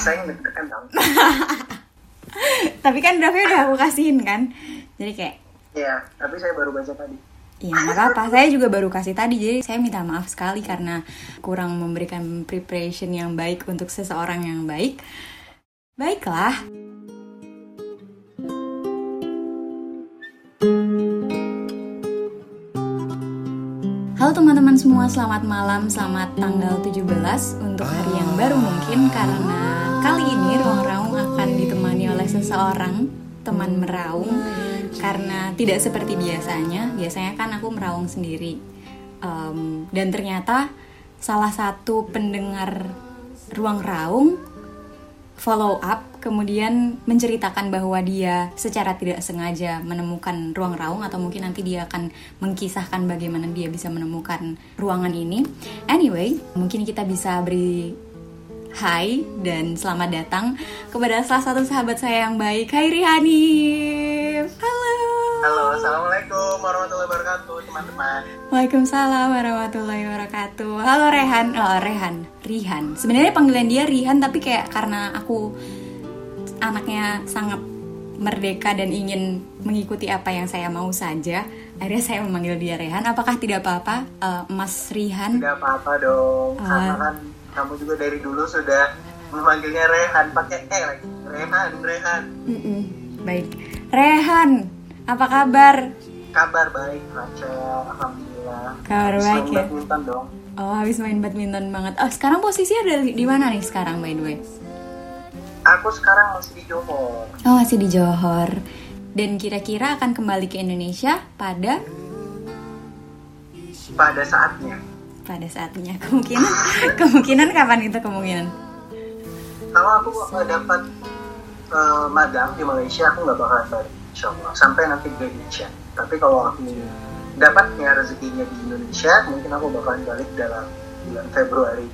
saya deg-degan dong Tapi kan draftnya udah aku kasihin kan. Jadi kayak iya tapi saya baru baca tadi. Iya nggak apa-apa, saya juga baru kasih tadi Jadi saya minta maaf sekali karena kurang memberikan preparation yang baik untuk seseorang yang baik. Baiklah. Halo teman-teman semua, selamat malam, selamat tanggal 17 untuk hari yang baru mungkin Karena kali ini Ruang Raung akan ditemani oleh seseorang, teman meraung Karena tidak seperti biasanya, biasanya kan aku meraung sendiri Em, Dan ternyata salah satu pendengar Ruang Raung follow up kemudian menceritakan bahwa dia secara tidak sengaja menemukan ruang raung atau mungkin nanti dia akan mengkisahkan bagaimana dia bisa menemukan ruangan ini. Anyway, mungkin kita bisa beri hai dan selamat datang kepada salah satu sahabat saya yang baik, Hai Rihanif. Halo. halo assalamualaikum warahmatullahi wabarakatuh teman-teman Waalaikumsalam warahmatullahi wabarakatuh. Halo Rehan, oh Rehan, Rihan. Sebenarnya panggilan dia Rihan tapi kayak karena aku anaknya sangat merdeka dan ingin mengikuti apa yang saya mau saja, akhirnya saya memanggil dia Rehan. Apakah tidak apa-apa, eh, Mas Rihan? tidak apa-apa dong Ah. karena kan kamu juga dari dulu sudah memanggilnya Rehan pakai E lagi Rehan Rehan Mm-mm, Baik, Rehan, apa kabar? kabar baik Rachel alhamdulillah Kabar Habis baik main ya? badminton dong Oh, habis main badminton banget. Oh, sekarang posisinya ada di di mana nih sekarang by the way? aku sekarang masih di Johor Oh, masih di Johor. Dan kira-kira akan kembali ke Indonesia pada pada saatnya pada saatnya kemungkinan. Kemungkinan kapan itu kemungkinan? Kalau aku dapat eh, magang di Malaysia aku nggak bakalan balik insya Allah. Sampai nanti graduation tapi kalau aku dapatnya rezekinya di Indonesia mungkin aku bakalan balik dalam bulan Februari.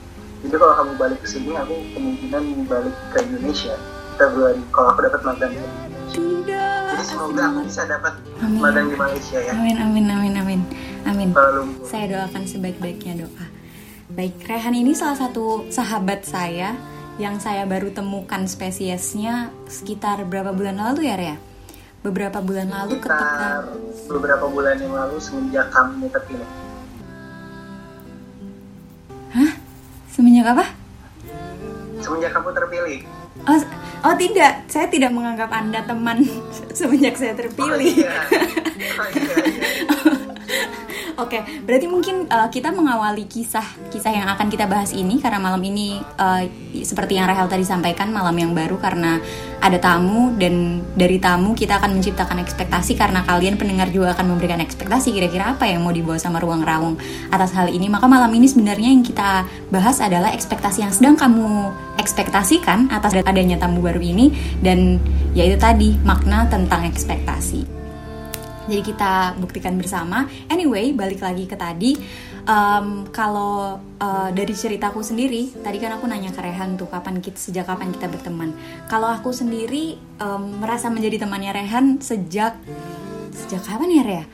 Jadi kalau kamu balik ke sini aku kemungkinan balik ke Indonesia Februari kalau aku dapat magang di Indonesia. Jadi semoga aku bisa dapat magang di Malaysia ya. Amin amin amin amin amin. Saya doakan sebaik-baiknya doa. Baik Rehan ini salah satu sahabat saya yang saya baru temukan spesiesnya sekitar berapa bulan lalu ya Rea? Beberapa bulan lalu ketika sekitar beberapa bulan yang lalu semenjak kamu terpilih hah? Semenjak apa? Semenjak kamu terpilih. Oh, oh tidak, saya tidak menganggap Anda teman semenjak saya terpilih. Oh, iya. Oh, iya, Oke, berarti mungkin uh, kita mengawali kisah kisah yang akan kita bahas ini karena malam ini uh, seperti yang Rahel tadi sampaikan malam yang baru karena ada tamu dan dari tamu kita akan menciptakan ekspektasi karena kalian pendengar juga akan memberikan ekspektasi kira-kira apa yang mau dibawa sama ruang raung atas hal ini maka malam ini sebenarnya yang kita bahas adalah ekspektasi yang sedang kamu ekspektasikan atas adanya tamu baru ini dan yaitu tadi makna tentang ekspektasi. Jadi kita buktikan bersama. Anyway, balik lagi ke tadi. Em, kalau eh, dari ceritaku sendiri, tadi kan aku nanya ke Rehan tuh kapan kita sejak kapan kita berteman. Kalau aku sendiri em, merasa menjadi temannya Rehan sejak sejak kapan ya Rea?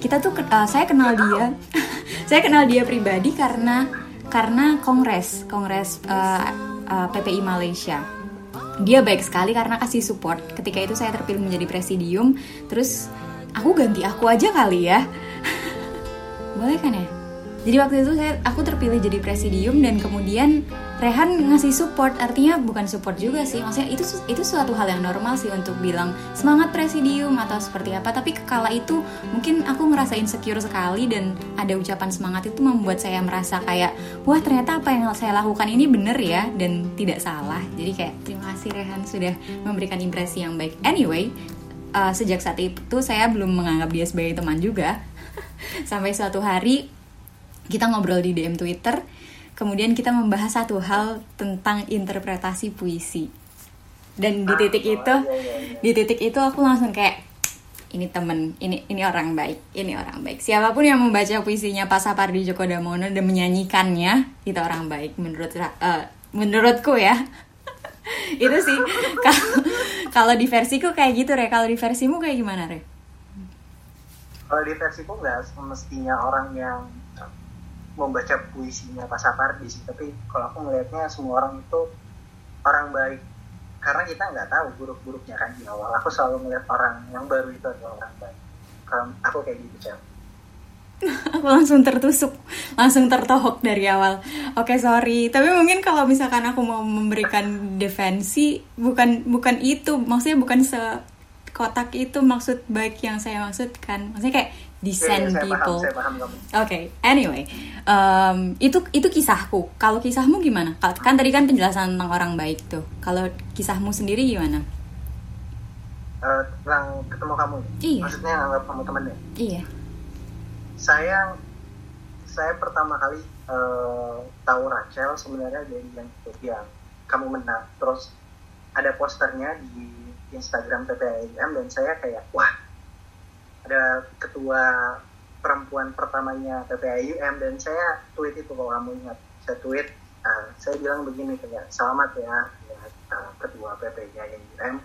Kita tuh eh, saya kenal dia, saya kenal dia pribadi karena karena kongres kongres eh, eh, PPI Malaysia dia baik sekali karena kasih support ketika itu saya terpilih menjadi presidium terus aku ganti aku aja kali ya. Boleh kan ya? Jadi waktu itu saya aku terpilih jadi presidium dan kemudian Rehan ngasih support. Artinya bukan support juga sih. Maksudnya itu itu suatu hal yang normal sih untuk bilang semangat presidium atau seperti apa. Tapi kala itu mungkin aku ngerasa insecure sekali dan ada ucapan semangat itu membuat saya merasa kayak wah ternyata apa yang saya lakukan ini bener ya dan tidak salah. Jadi kayak terima kasih Rehan sudah memberikan impresi yang baik. Anyway uh, sejak saat itu saya belum menganggap dia sebagai teman juga. Sampai suatu hari kita ngobrol di DM Twitter kemudian kita membahas satu hal tentang interpretasi puisi. Dan di titik itu di titik itu aku langsung kayak ini temen ini ini orang baik ini orang baik. Siapa pun yang membaca puisinya Pak Sapardi Djoko Damono dan menyanyikannya itu orang baik menurut eh, menurutku ya. Itu sih. Kalau kalau di versiku kayak gitu re. Kalau di versimu kayak gimana re? Kalau di versiku nggak semestinya orang yang membaca puisinya Pak Sapardi sih, tapi kalau aku ngelihatnya semua orang itu orang baik. Karena kita nggak tahu buruk-buruknya kan di awal. Aku selalu melihat orang yang baru itu adalah orang baik. Kalau aku kayak gitu cel aku langsung tertusuk langsung tertohok dari awal oke sorry tapi mungkin kalau misalkan aku mau memberikan defensi bukan bukan itu maksudnya bukan se kotak itu maksud baik yang saya maksudkan maksudnya kayak Iya, iya, saya people. Oke, anyway, um, itu itu kisahku. Kalau kisahmu gimana? Kan tadi kan penjelasan tentang orang baik tuh. Kalau kisahmu sendiri gimana? Eh, tentang ketemu kamu Iya. maksudnya anggap kamu temennya Iya. Saya saya pertama kali eh, tahu Rachel sebenarnya dari yang yang kamu menang. Terus ada posternya di Instagram PPIM dan saya kayak wah ada ketua perempuan pertamanya PPIM dan saya tweet itu kalau kamu ingat. Saya tweet eh, saya bilang begini kayak selamat ya, ya eh, ketua PPIM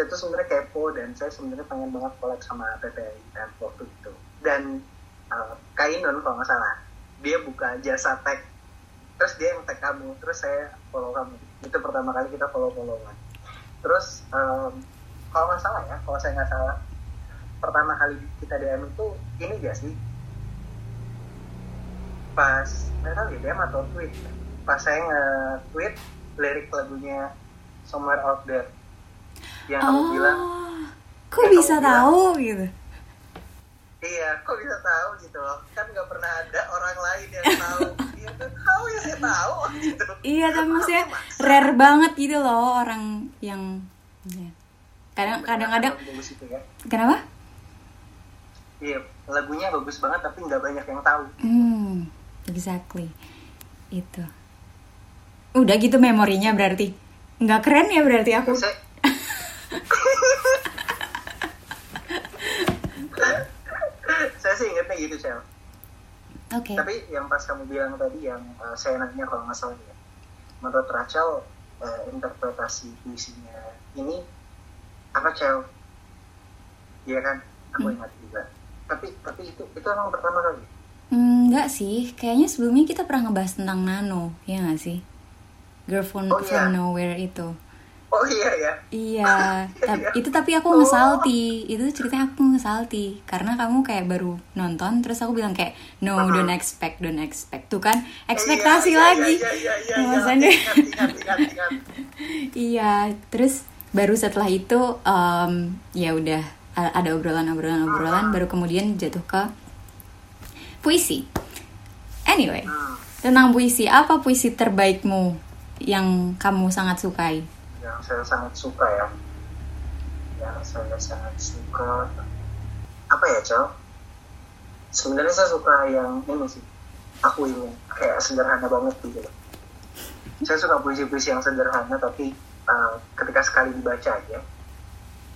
saya tuh sebenarnya kepo dan saya sebenarnya pengen banget collab sama PPIM waktu itu. Dan uh, Kainun kalau nggak salah. Dia buka jasa tag. Terus dia yang tag kamu. Terus saya follow kamu. Itu pertama kali kita follow followan terus um, kalau nggak salah ya kalau saya nggak salah pertama kali kita DM itu ini gak sih. Pas nggak tahu ya DM atau tweet. Pas saya nge-tweet lirik lagunya Somewhere Out There. Yang kamu bilang Oh, kok bisa kamu bilang, tahu gitu? Iya, kok bisa tahu gitu loh? Kan nggak pernah ada orang lain yang tahu. Iya kan tahu ya saya tahu gitu. Iya, tapi maksudnya rare banget gitu loh orang yang ya. kadang kadang-kadang ya. kenapa? Iya, lagunya bagus banget tapi nggak banyak yang tahu. Hmm, exactly itu. Udah gitu memorinya berarti nggak keren ya berarti aku. Saya, saya sih ingetnya gitu, Cel. Oke. Tapi yang pas kamu bilang tadi yang uh, saya nanya kalau nggak salah ya, menurut Rachel uh, interpretasi puisinya ini apa Cel? Iya kan? Aku Hmm. ingat juga. Tapi tapi itu itu emang pertama kali. Hmm, Enggak sih, kayaknya sebelumnya kita pernah ngebahas tentang Nano, ya nggak sih? Girl from, Oh, from iya. Nowhere itu. Oh iya ya. Iya, ta- Iya. itu tapi aku Oh. ngesalti. Itu ceritanya aku ngesalti karena kamu kayak baru nonton terus aku bilang kayak no, Uh-huh. don't expect, don't expect. Tuh kan, ekspektasi Iya, iya, lagi. Iya iya iya. iya, Maksudnya- Ingat ingat ingat ingat. Iya, terus baru setelah itu em, ya udah ada obrolan-obrolan-obrolan baru kemudian jatuh ke puisi. Anyway, Hmm. tentang puisi, apa puisi terbaikmu yang kamu sangat sukai? Saya sangat suka ya. Yang saya sangat suka. Apa ya Cel? Sebenarnya saya suka yang ini sih. Aku ini kayak sederhana banget gitu. Saya suka puisi-puisi yang sederhana tapi uh, ketika sekali dibaca aja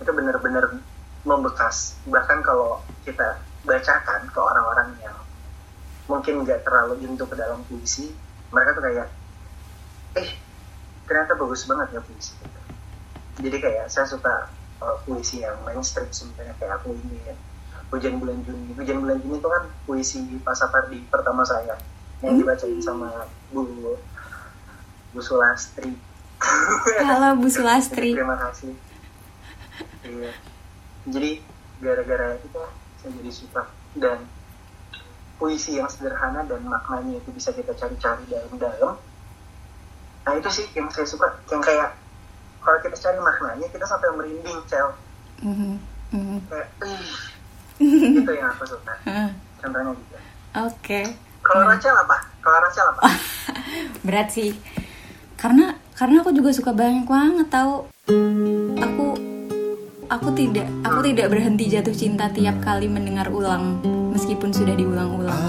itu benar-benar membekas. Bahkan kalau kita bacakan ke orang-orang yang mungkin nggak terlalu into ke dalam puisi mereka tuh kayak eh ternyata bagus banget ya puisi. Jadi kayak saya suka uh, puisi yang mainstream sebenarnya kayak aku ini ya. Hujan bulan Juni. Hujan bulan Juni itu kan puisi Pak Sapardi pertama saya yang dibacain sama Bu Bu Sulastri. Halo Bu Sulastri. Terima kasih. Iya. Jadi gara-gara itu saya jadi suka dan puisi yang sederhana dan maknanya itu bisa kita cari-cari dalam-dalam. Nah itu sih yang saya suka, yang kayak kalau kita cari maknanya kita sampai merinding, cel. Mhm, mhm. Kayak, "Ih." itu yang aku suka. Hah, Contohnya gitu. Oke, Kalau Rachel apa? Kalau Rachel apa? berat sih. Karena karena aku juga suka banyak banget tahu. Aku aku tidak aku tidak berhenti jatuh cinta tiap kali mendengar ulang meskipun sudah diulang-ulang.